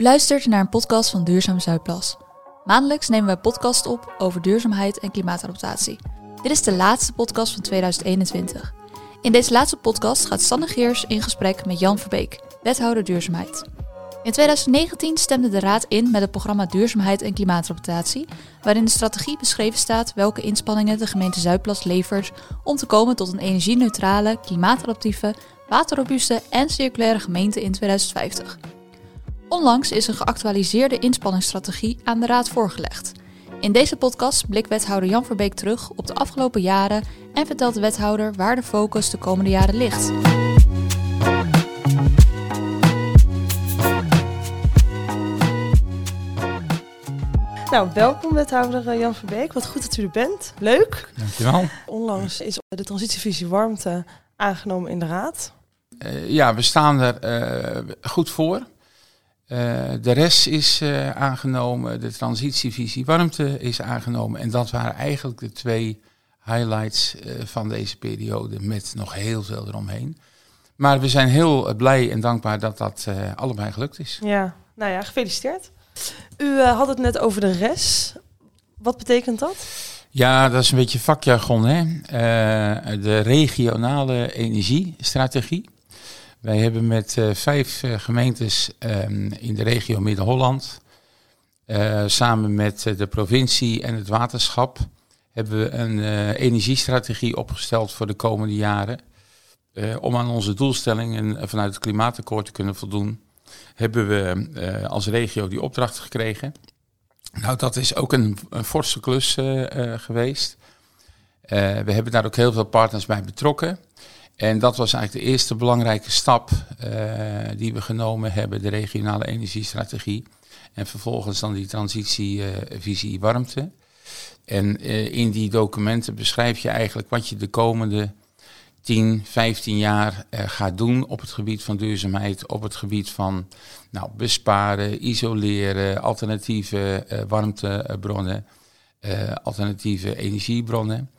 U luistert naar een podcast van Duurzaam Zuidplas. Maandelijks nemen wij podcast op over duurzaamheid en klimaatadaptatie. Dit is de laatste podcast van 2021. In deze laatste podcast gaat Sanne Geers in gesprek met Jan Verbeek, wethouder duurzaamheid. In 2019 stemde de Raad in met het programma Duurzaamheid en Klimaatadaptatie, waarin de strategie beschreven staat welke inspanningen de gemeente Zuidplas levert om te komen tot een energie-neutrale, klimaatadaptieve, waterrobuuste en circulaire gemeente in 2050. Onlangs is een geactualiseerde inspanningsstrategie aan de Raad voorgelegd. In deze podcast blikt wethouder Jan Verbeek terug op de afgelopen jaren en vertelt de wethouder waar de focus de komende jaren ligt. Nou, welkom wethouder eh, Jan Verbeek. Wat goed dat u er bent. Leuk. Dankjewel. Onlangs is de transitievisie warmte aangenomen in de Raad. Uh, ja, we staan er uh, goed voor. Uh, de rest is aangenomen, de transitievisie warmte is aangenomen. En dat waren eigenlijk de twee highlights van deze periode met nog heel veel eromheen. Maar we zijn heel blij en dankbaar dat dat allebei gelukt is. Ja, nou ja, gefeliciteerd. U had het net over de RES. Wat betekent dat? Ja, dat is een beetje vakjargon. Hè? Uh, de regionale energiestrategie. Wij hebben met uh, vijf gemeentes um, in de regio Midden-Holland, samen met de provincie en het waterschap, hebben we een energiestrategie opgesteld voor de komende jaren. om aan onze doelstellingen vanuit het klimaatakkoord te kunnen voldoen hebben we als regio die opdracht gekregen. Nou, dat is ook een, een forse klus geweest. we hebben daar ook heel veel partners bij betrokken. En dat was eigenlijk de eerste belangrijke stap die we genomen hebben, de regionale energiestrategie. En vervolgens dan die transitievisie warmte. En in die documenten beschrijf je eigenlijk wat je de komende 10, 15 jaar uh, gaat doen op het gebied van duurzaamheid, op het gebied van nou, besparen, isoleren, alternatieve warmtebronnen, alternatieve energiebronnen.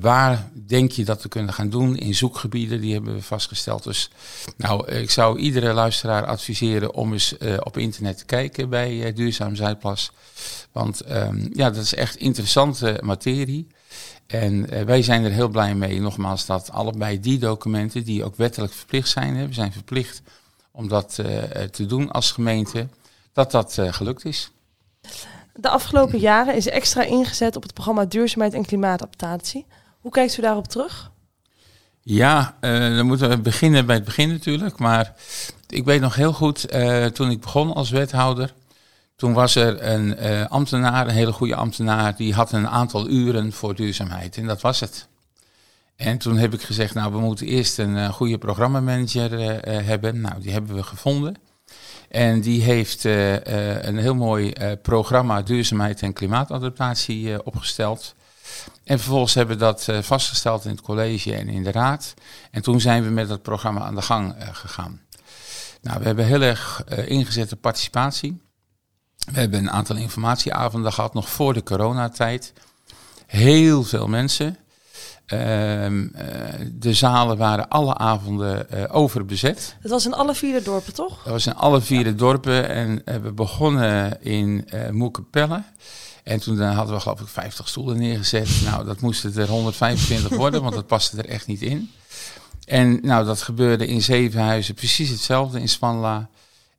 Waar denk je dat we kunnen gaan doen in zoekgebieden? Die hebben we vastgesteld. Dus nou, ik zou iedere luisteraar adviseren om eens op internet te kijken bij Duurzaam Zuidplas. Want um, ja, dat is echt interessante materie. En wij zijn er heel blij mee, nogmaals, dat allebei die documenten, die ook wettelijk verplicht zijn, hè, we zijn verplicht om dat te doen als gemeente, dat dat gelukt is. De afgelopen jaren is extra ingezet op het programma Duurzaamheid en Klimaatadaptatie. Hoe kijkt u daarop terug? Ja, dan moeten we beginnen bij het begin natuurlijk. Maar ik weet nog heel goed, toen ik begon als wethouder, toen was er een uh, ambtenaar, een hele goede ambtenaar, die had een aantal uren voor duurzaamheid. En dat was het. En toen heb ik gezegd, nou, we moeten eerst een goede programmamanager hebben. Nou, die hebben we gevonden. En die heeft een heel mooi programma duurzaamheid en klimaatadaptatie opgesteld. En vervolgens hebben we dat vastgesteld in het college en in de raad. En toen zijn we met dat programma aan de gang gegaan. Nou, we hebben heel erg ingezet op participatie. We hebben een aantal informatieavonden gehad, nog voor de coronatijd. Heel veel mensen. Uh, uh, de zalen waren alle avonden uh, overbezet. Het was in alle vier de dorpen, toch? Dat was in alle vier de dorpen. En eh, we begonnen in uh, Moekepelle. En toen hadden we geloof ik 50 stoelen neergezet. nou, dat moesten er 125 worden, want dat paste er echt niet in. En nou, dat gebeurde in Zevenhuizen precies hetzelfde in Spanla.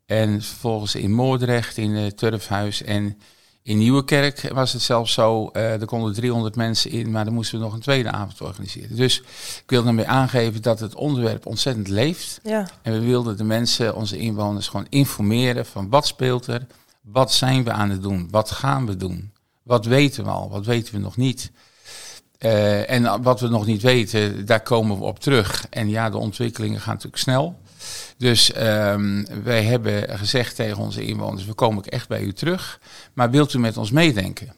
En vervolgens in Moordrecht, in het Turfhuis en in Nieuwekerk was het zelfs zo, uh, er konden 300 mensen in, maar dan moesten we nog een tweede avond organiseren. Dus ik wil daarmee aangeven dat het onderwerp ontzettend leeft. Ja. En we wilden de mensen, onze inwoners, gewoon informeren van wat speelt er, wat zijn we aan het doen, wat gaan we doen, wat weten we al, wat weten we nog niet. Uh, en wat we nog niet weten, daar komen we op terug. En ja, de ontwikkelingen gaan natuurlijk snel. Dus um, wij hebben gezegd tegen onze inwoners, we komen echt bij u terug, maar wilt u met ons meedenken?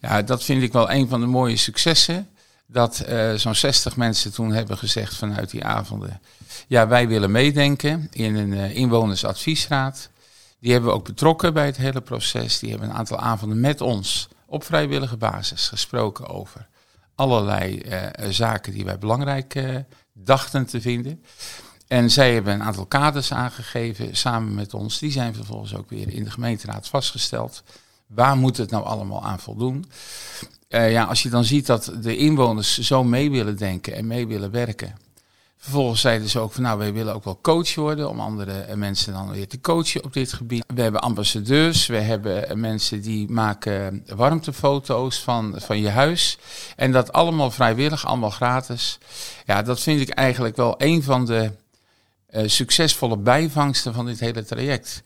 Ja, dat vind ik wel een van de mooie successen. Dat uh, zo'n 60 mensen toen hebben gezegd vanuit die avonden. Ja, wij willen meedenken in een uh, inwonersadviesraad. Die hebben we ook betrokken bij het hele proces. Die hebben een aantal avonden met ons op vrijwillige basis gesproken over allerlei uh, zaken die wij belangrijk dachten te vinden. En zij hebben een aantal kaders aangegeven samen met ons. Die zijn vervolgens ook weer in de gemeenteraad vastgesteld. Waar moet het nou allemaal aan voldoen? Uh, ja, als je dan ziet dat de inwoners zo mee willen denken en mee willen werken. Vervolgens zeiden ze ook van nou, wij willen ook wel coach worden om andere mensen dan weer te coachen op dit gebied. We hebben ambassadeurs, we hebben mensen die maken warmtefoto's van, van je huis. En dat allemaal vrijwillig, allemaal gratis. Ja, dat vind ik eigenlijk wel een van de succesvolle bijvangsten van dit hele traject.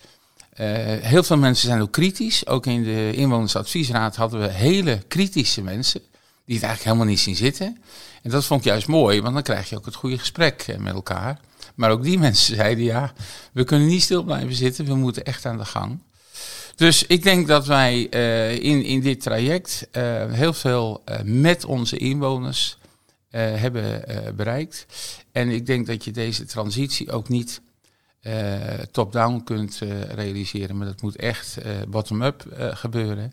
Uh, heel veel mensen zijn ook kritisch. Ook in de inwonersadviesraad hadden we hele kritische mensen die het eigenlijk helemaal niet zien zitten. En dat vond ik juist mooi, want dan krijg je ook het goede gesprek eh, met elkaar. Maar ook die mensen zeiden ja, we kunnen niet stil blijven zitten, we moeten echt aan de gang. Dus ik denk dat wij in, in dit traject heel veel met onze inwoners hebben bereikt. En ik denk dat je deze transitie ook niet top-down kunt realiseren, maar dat moet echt bottom-up gebeuren.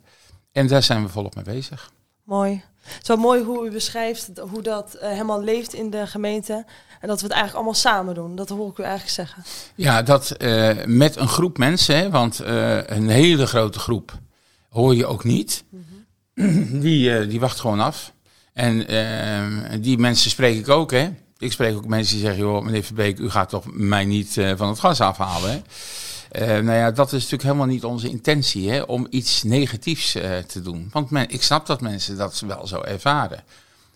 En daar zijn we volop mee bezig. Mooi. Zo mooi hoe u beschrijft hoe dat uh, helemaal leeft in de gemeente. En dat we het eigenlijk allemaal samen doen. Dat hoor ik u eigenlijk zeggen. Ja, dat uh, met een groep mensen, hè, want uh, een hele grote groep hoor je ook niet. Mm -hmm. Die, die wacht gewoon af. En die mensen spreek ik ook, hè. Ik spreek ook mensen die zeggen, joh, meneer Verbeek, u gaat toch mij niet van het gas afhalen, hè. Uh, nou ja, dat is natuurlijk helemaal niet onze intentie hè, om iets negatiefs uh, te doen. Want ik snap dat mensen dat wel zo ervaren.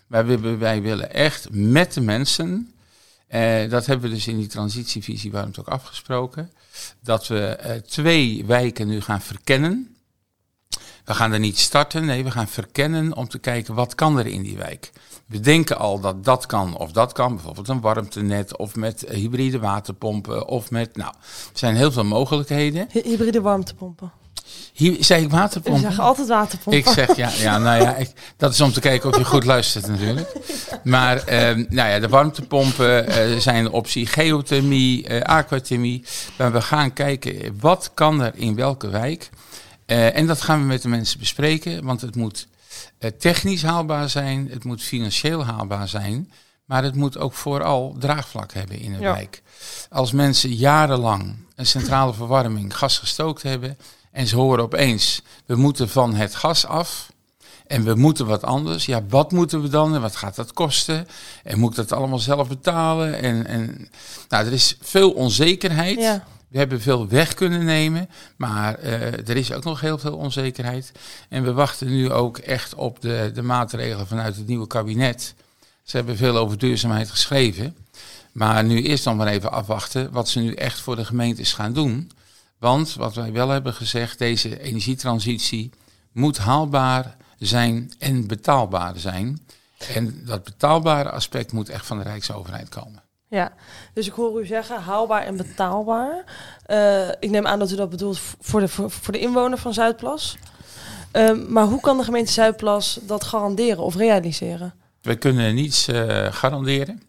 Wij, wij willen echt met de mensen, dat hebben we dus in die transitievisie waarom het ook afgesproken, dat we twee wijken nu gaan verkennen. We gaan er niet starten, nee, we gaan verkennen om te kijken wat kan er in die wijk. We denken al dat dat kan of dat kan, bijvoorbeeld een warmtenet of met hybride waterpompen of met, nou, er zijn heel veel mogelijkheden. Hybride warmtepompen. Hier zei ik waterpompen. Ik zeg altijd waterpompen. Ik zeg ja, ja nou ja, ik, dat is om te kijken of je goed luistert natuurlijk. Maar eh, nou ja, de warmtepompen uh, zijn een optie, geothermie, uh, aquathermie. Maar we gaan kijken wat kan er in welke wijk. En dat gaan we met de mensen bespreken, want het moet technisch haalbaar zijn, het moet financieel haalbaar zijn, maar het moet ook vooral draagvlak hebben in een ja. wijk. Als mensen jarenlang een centrale verwarming gas gestookt hebben en ze horen opeens, we moeten van het gas af en we moeten wat anders. Ja, wat moeten we dan en wat gaat dat kosten? En moet ik dat allemaal zelf betalen? En, en nou, er is veel onzekerheid. Ja. We hebben veel weg kunnen nemen, maar uh, er is ook nog heel veel onzekerheid. En we wachten nu ook echt op de, de maatregelen vanuit het nieuwe kabinet. Ze hebben veel over duurzaamheid geschreven. Maar nu eerst dan maar even afwachten wat ze nu echt voor de gemeentes gaan doen. Want wat wij wel hebben gezegd, deze energietransitie moet haalbaar zijn en betaalbaar zijn. En dat betaalbare aspect moet echt van de Rijksoverheid komen. Ja, dus ik hoor u zeggen haalbaar en betaalbaar. Uh, ik neem aan dat u dat bedoelt voor de, voor, voor de inwoner van Zuidplas. Uh, maar hoe kan de gemeente Zuidplas dat garanderen of realiseren? We kunnen niets uh, garanderen.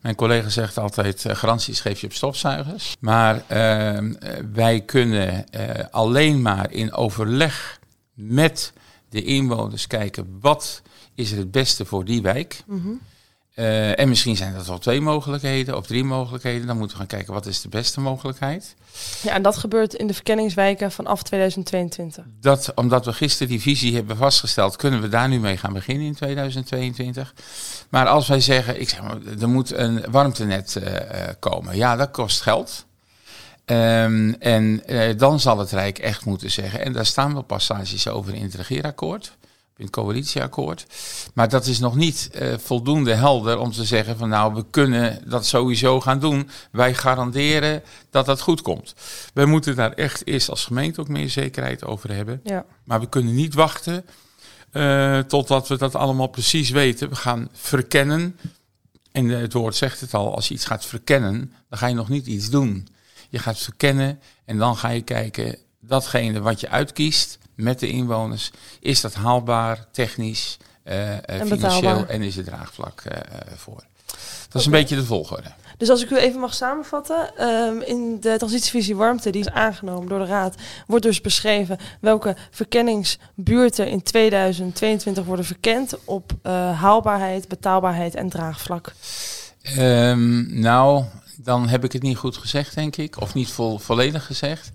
Mijn collega zegt altijd, uh, garanties geef je op stofzuigers. Maar ehm, wij kunnen alleen maar in overleg met de inwoners kijken wat is er het beste voor die wijk. Mm -hmm. Uh, en misschien zijn dat wel twee mogelijkheden of drie mogelijkheden. Dan moeten we gaan kijken wat is de beste mogelijkheid. Ja, en dat gebeurt in de verkenningswijken vanaf 2022. Dat, omdat we gisteren die visie hebben vastgesteld, kunnen we daar nu mee gaan beginnen in 2022. Maar als wij zeggen, ik zeg maar, er moet een warmtenet uh, komen. Ja, dat kost geld. Um, en uh, dan zal het Rijk echt moeten zeggen, en daar staan wel passages over in het regeerakkoord in het coalitieakkoord. Maar dat is nog niet uh, voldoende helder om te zeggen van nou, we kunnen dat sowieso gaan doen. Wij garanderen dat dat goed komt. Wij moeten daar echt eerst als gemeente ook meer zekerheid over hebben. Ja. Maar we kunnen niet wachten uh, totdat we dat allemaal precies weten. We gaan verkennen. En het woord zegt het al, als je iets gaat verkennen, dan ga je nog niet iets doen. Je gaat verkennen en dan ga je kijken, datgene wat je uitkiest, met de inwoners. Is dat haalbaar, technisch, uh, en financieel en is er draagvlak uh, voor? Dat is okay. een beetje de volgorde. Dus als ik u even mag samenvatten, um, in de transitievisie warmte die is aangenomen door de Raad, wordt dus beschreven welke verkenningsbuurten in 2022 worden verkend op uh, haalbaarheid, betaalbaarheid en draagvlak. Ehm, nou, dan heb ik het niet goed gezegd, denk ik. Of niet vol, volledig gezegd.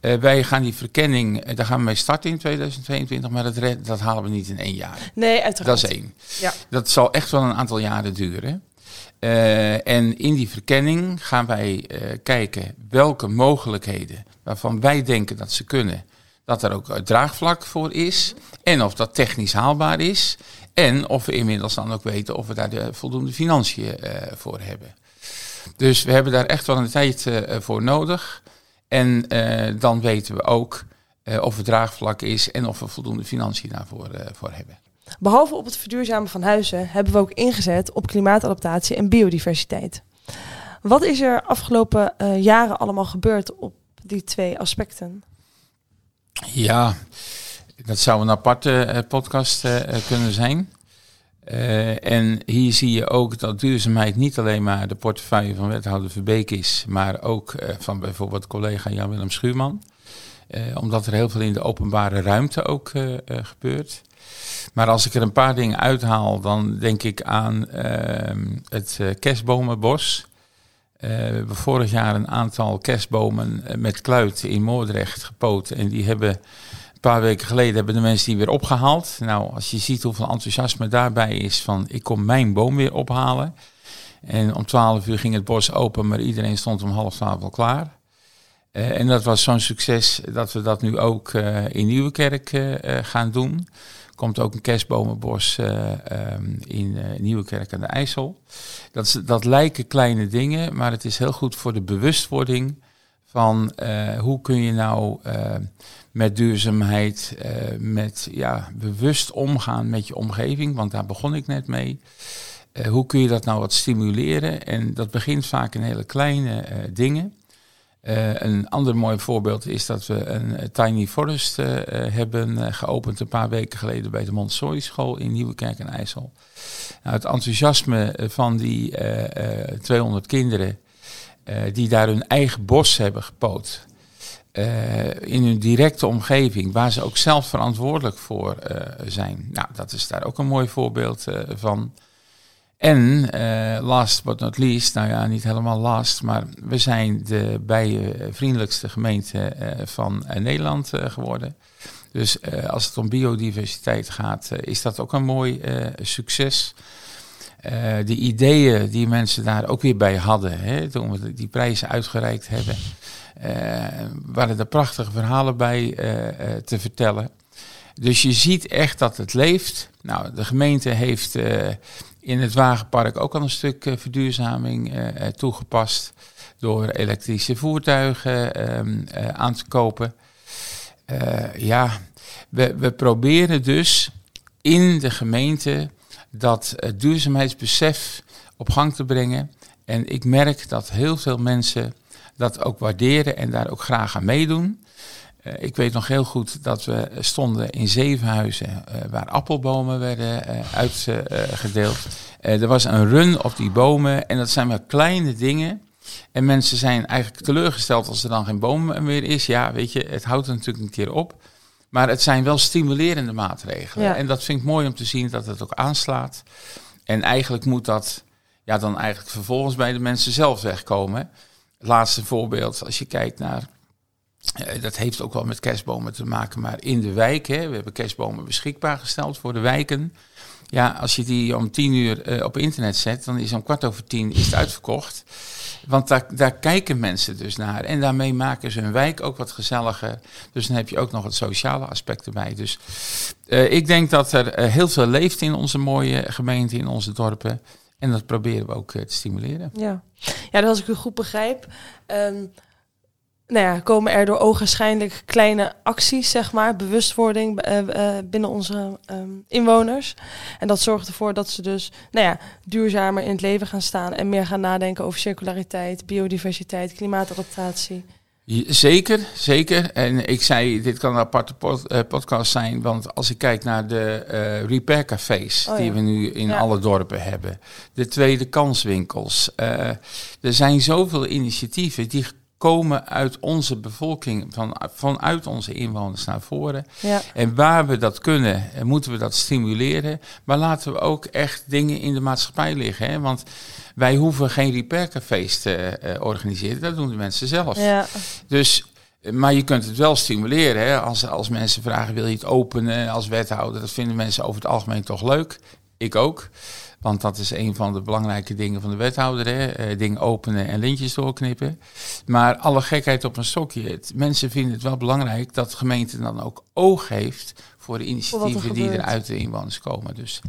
Eh, wij gaan die verkenning, eh, daar gaan we mee starten in 2022, maar dat, red- dat halen we niet in één jaar. Nee, uiteraard. Dat is één. Ja. Dat zal echt wel een aantal jaren duren. Eh, en in die verkenning gaan wij kijken welke mogelijkheden waarvan wij denken dat ze kunnen, dat er ook draagvlak voor is. En of dat technisch haalbaar is. En of we inmiddels dan ook weten of we daar de voldoende financiën voor hebben. Dus we hebben daar echt wel een tijd eh, voor nodig. En eh, dan weten we ook eh, of er draagvlak is en of we voldoende financiën daarvoor voor hebben. Behalve op het verduurzamen van huizen hebben we ook ingezet op klimaatadaptatie en biodiversiteit. Wat is er afgelopen jaren allemaal gebeurd op die twee aspecten? Ja, dat zou een aparte podcast kunnen zijn. Eh, en hier zie je ook dat duurzaamheid niet alleen maar de portefeuille van wethouder Verbeek is, maar ook eh, van bijvoorbeeld collega Jan-Willem Schuurman. Eh, omdat er heel veel in de openbare ruimte ook gebeurt. Maar als ik er een paar dingen uithaal, dan denk ik aan ehm, het kerstbomenbos. We hebben vorig jaar een aantal kerstbomen met kluit in Moordrecht gepoot. En die hebben paar weken geleden hebben de mensen die weer opgehaald. Nou, als je ziet hoeveel enthousiasme daarbij is van ik kom mijn boom weer ophalen. En om 12 uur ging het bos open, maar iedereen stond om half twaalf al klaar. Eh, en dat was zo'n succes dat we dat nu ook eh, in Nieuwekerk eh, gaan doen. Komt ook een kerstbomenbos eh, ehm, in Nieuwekerk aan de IJssel. Dat, is, dat lijken kleine dingen, maar het is heel goed voor de bewustwording van eh, hoe kun je nou eh, met duurzaamheid, eh, met ja, bewust omgaan met je omgeving, want daar begon ik net mee. Hoe kun je dat nou wat stimuleren? En dat begint vaak in hele kleine dingen. Een ander mooi voorbeeld is dat we een Tiny Forest hebben geopend een paar weken geleden bij de Montessori school in Nieuwekerk en IJssel. Nou, het enthousiasme van die eh, eh, 200 kinderen die daar hun eigen bos hebben gepoot. eh, in hun directe omgeving, waar ze ook zelf verantwoordelijk voor eh, zijn. Nou, dat is daar ook een mooi voorbeeld eh, van. En eh, last but not least, nou ja, niet helemaal last, maar we zijn de bijenvriendelijkste gemeente eh, van eh, Nederland eh, geworden. Dus eh, als het om biodiversiteit gaat, eh, is dat ook een mooi eh, succes. Eh, de ideeën die mensen daar ook weer bij hadden, hè, toen we die prijzen uitgereikt hebben, eh, waren er prachtige verhalen bij eh, te vertellen. Dus je ziet echt dat het leeft. Nou, de gemeente heeft in het Wagenpark ook al een stuk verduurzaming toegepast. Door elektrische voertuigen ehm, eh, aan te kopen. Ja, we, we proberen dus in de gemeente dat eh, duurzaamheidsbesef op gang te brengen. En ik merk dat heel veel mensen dat ook waarderen en daar ook graag aan meedoen. Eh, ik weet nog heel goed dat we stonden in Zevenhuizen eh, waar appelbomen werden uitgedeeld. er was een run op die bomen en dat zijn maar kleine dingen. En mensen zijn eigenlijk teleurgesteld als er dan geen boom meer is. Ja, weet je, het houdt er natuurlijk een keer op. Maar het zijn wel stimulerende maatregelen. Ja. En dat vind ik mooi om te zien dat het ook aanslaat. En eigenlijk moet dat ja, dan eigenlijk vervolgens bij de mensen zelf wegkomen. Laatste voorbeeld, als je kijkt naar eh, dat heeft ook wel met kerstbomen te maken, maar in de wijk, hè, we hebben kerstbomen beschikbaar gesteld voor de wijken. Ja, als je die om tien uur eh, op internet zet, dan is om kwart over tien is het uitverkocht. Want daar, daar kijken mensen dus naar. En daarmee maken ze hun wijk ook wat gezelliger. Dus dan heb je ook nog het sociale aspect erbij. Dus eh, ik denk dat er eh, heel veel leeft in onze mooie gemeente, in onze dorpen. En dat proberen we ook te stimuleren. Ja, ja dus als ik u goed begrijp, ehm, nou ja, komen er door ogenschijnlijk kleine acties, zeg maar, bewustwording eh, eh, binnen onze ehm, inwoners. En dat zorgt ervoor dat ze dus, nou ja, duurzamer in het leven gaan staan en meer gaan nadenken over circulariteit, biodiversiteit, klimaatadaptatie. Zeker, zeker. En ik zei, dit kan een aparte pod- eh, podcast zijn, want als ik kijk naar de eh repair cafés Oh die ja. we nu in Ja. alle dorpen hebben, de tweede kanswinkels. er zijn zoveel initiatieven die komen uit onze bevolking, van, vanuit onze inwoners naar voren. Ja. En waar we dat kunnen, eh, moeten we dat stimuleren. Maar laten we ook echt dingen in de maatschappij liggen. Hè? Want wij hoeven geen repaircafés te eh, organiseren, dat doen de mensen zelf. Ja. Dus, eh, maar je kunt het wel stimuleren. Hè? Als, als mensen vragen, wil je het openen als wethouder? Dat vinden mensen over het algemeen toch leuk. Ik ook. Want dat is een van de belangrijke dingen van de wethouder. Hè? Eh, dingen openen en lintjes doorknippen. Maar alle gekheid op een stokje. Het, mensen vinden het wel belangrijk dat de gemeente dan ook oog heeft voor de initiatieven die er uit de inwoners komen. Dus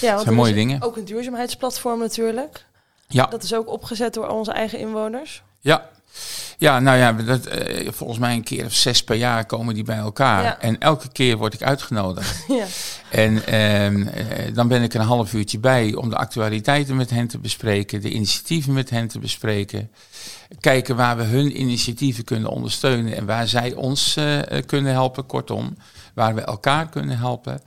Ja, want zijn mooie dingen. Ook een duurzaamheidsplatform natuurlijk. ja, Dat is ook opgezet door onze eigen inwoners. ja. Ja, nou ja, dat, eh, volgens mij een keer of zes per jaar komen die bij elkaar. Ja. En elke keer word ik uitgenodigd. ja. En ehm, eh, dan ben ik een half uurtje bij om de actualiteiten met hen te bespreken, de initiatieven met hen te bespreken. Kijken waar we hun initiatieven kunnen ondersteunen en waar zij ons eh, kunnen helpen, kortom. Waar we elkaar kunnen helpen.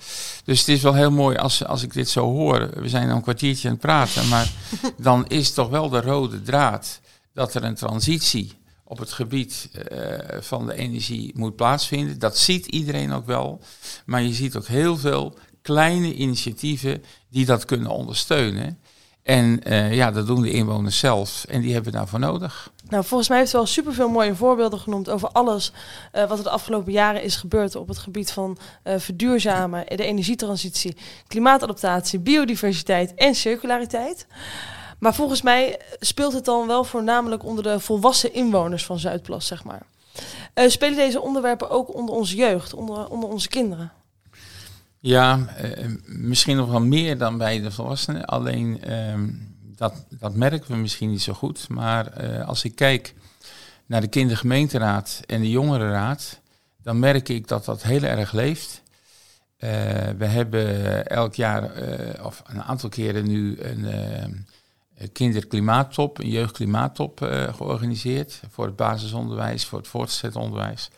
Dus het is wel heel mooi als, als ik dit zo hoor. We zijn al een kwartiertje aan het praten, maar dan is toch wel de rode draad dat er een transitie op het gebied eh, van de energie moet plaatsvinden. Dat ziet iedereen ook wel. Maar je ziet ook heel veel kleine initiatieven die dat kunnen ondersteunen. En eh, ja, dat doen de inwoners zelf. En die hebben daarvoor nodig. Nou, volgens mij heeft u al superveel mooie voorbeelden genoemd over alles eh, wat er de afgelopen jaren is gebeurd op het gebied van eh, verduurzamen, de energietransitie, klimaatadaptatie, biodiversiteit en circulariteit. Maar volgens mij speelt het dan wel voornamelijk onder de volwassen inwoners van Zuidplas, zeg maar. Eh, spelen deze onderwerpen ook onder onze jeugd, onder, onder onze kinderen? Ja, eh, misschien nog wel meer dan bij de volwassenen. Alleen ehm, dat, dat merken we misschien niet zo goed. Maar eh, als ik kijk naar de kindergemeenteraad en de jongerenraad, dan merk ik dat dat heel erg leeft. We hebben elk jaar, of een aantal keren nu, een kinderklimaattop, een jeugdklimaattop eh, georganiseerd. Voor het basisonderwijs, voor het voortgezet onderwijs.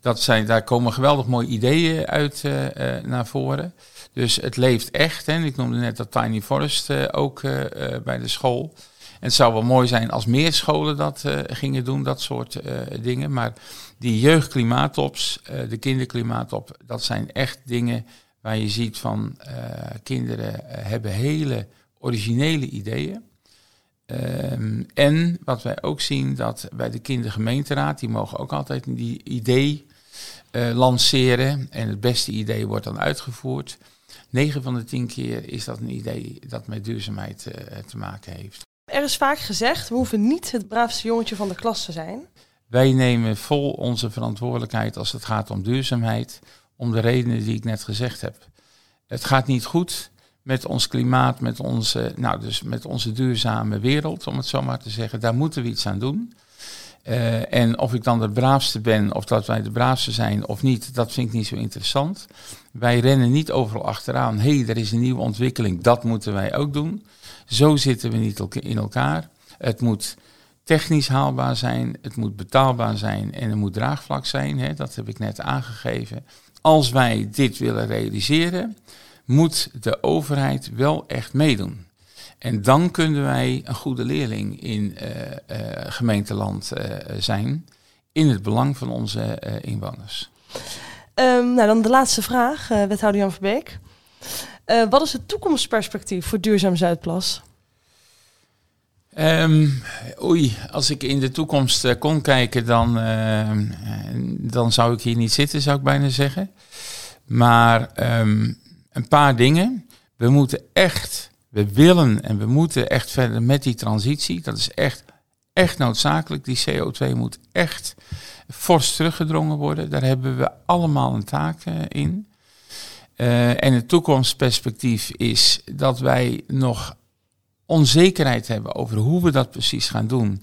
Dat zijn, daar komen geweldig mooie ideeën uit eh, eh, naar voren. Dus het leeft echt. Hè. Ik noemde net dat Tiny Forest eh, ook eh, eh, bij de school. En het zou wel mooi zijn als meer scholen dat eh, gingen doen, dat soort eh, dingen. Maar die jeugdklimaattops, eh, de kinderklimaattop, dat zijn echt dingen waar je ziet van eh, kinderen eh, hebben hele originele ideeën. Ehm, en wat wij ook zien, dat bij de kindergemeenteraad, die mogen ook altijd die idee eh, lanceren. En het beste idee wordt dan uitgevoerd. 9 van de 10 keer is dat een idee dat met duurzaamheid eh, te maken heeft. Er is vaak gezegd, we hoeven niet het braafste jongetje van de klas te zijn. Wij nemen vol onze verantwoordelijkheid als het gaat om duurzaamheid, om de redenen die ik net gezegd heb. Het gaat niet goed met ons klimaat, met onze, nou dus met onze duurzame wereld, om het zo maar te zeggen. Daar moeten we iets aan doen. Eh, en of ik dan de braafste ben, of dat wij de braafste zijn of niet, dat vind ik niet zo interessant. Wij rennen niet overal achteraan. Hé, hey, er is een nieuwe ontwikkeling, dat moeten wij ook doen. Zo zitten we niet in elkaar. Het moet technisch haalbaar zijn, het moet betaalbaar zijn en er moet draagvlak zijn. Hè, dat heb ik net aangegeven. Als wij dit willen realiseren, moet de overheid wel echt meedoen. En dan kunnen wij een goede leerling in eh, eh, gemeenteland eh, zijn, in het belang van onze inwoners. Ehm, nou, dan de laatste vraag, wethouder Jan Verbeek. Wat is het toekomstperspectief voor Duurzaam Zuidplas? Ehm, oei, als ik in de toekomst kon kijken, dan, ehm, eh, dan zou ik hier niet zitten, zou ik bijna zeggen. Maar een paar dingen. We moeten echt, we willen en we moeten echt verder met die transitie. Dat is echt, echt noodzakelijk. Die CO2 moet echt fors teruggedrongen worden. Daar hebben we allemaal een taak eh, in. Eh, en het toekomstperspectief is dat wij nog onzekerheid hebben over hoe we dat precies gaan doen.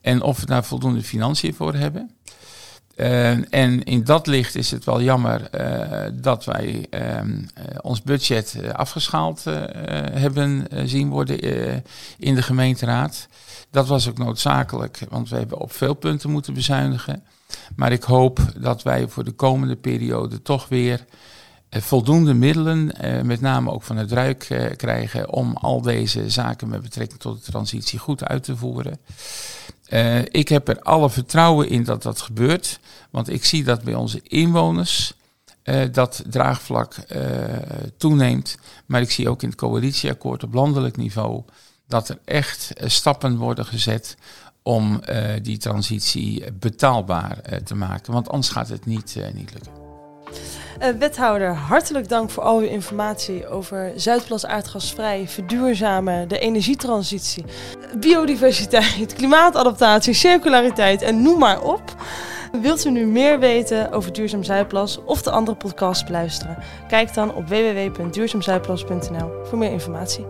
En of we daar voldoende financiën voor hebben. Uh, en in dat licht is het wel jammer uh, dat wij uh, ons budget afgeschaald eh, hebben zien worden in de gemeenteraad. Dat was ook noodzakelijk, want we hebben op veel punten moeten bezuinigen. Maar ik hoop dat wij voor de komende periode toch weer voldoende middelen, met name ook van het Rijk, krijgen om al deze zaken met betrekking tot de transitie goed uit te voeren. Uh, ik heb er alle vertrouwen in dat dat gebeurt. Want ik zie dat bij onze inwoners uh, dat draagvlak uh, toeneemt. Maar ik zie ook in het coalitieakkoord op landelijk niveau dat er echt stappen worden gezet om die transitie betaalbaar te maken. Want anders gaat het niet, niet lukken. Uh, wethouder, hartelijk dank voor al uw informatie over Zuidplas aardgasvrij, verduurzamen, de energietransitie, biodiversiteit, klimaatadaptatie, circulariteit en noem maar op. Wilt u nu meer weten over Duurzaam Zuidplas of de andere podcasts beluisteren? Kijk dan op www.duurzaamzuidplas.nl voor meer informatie.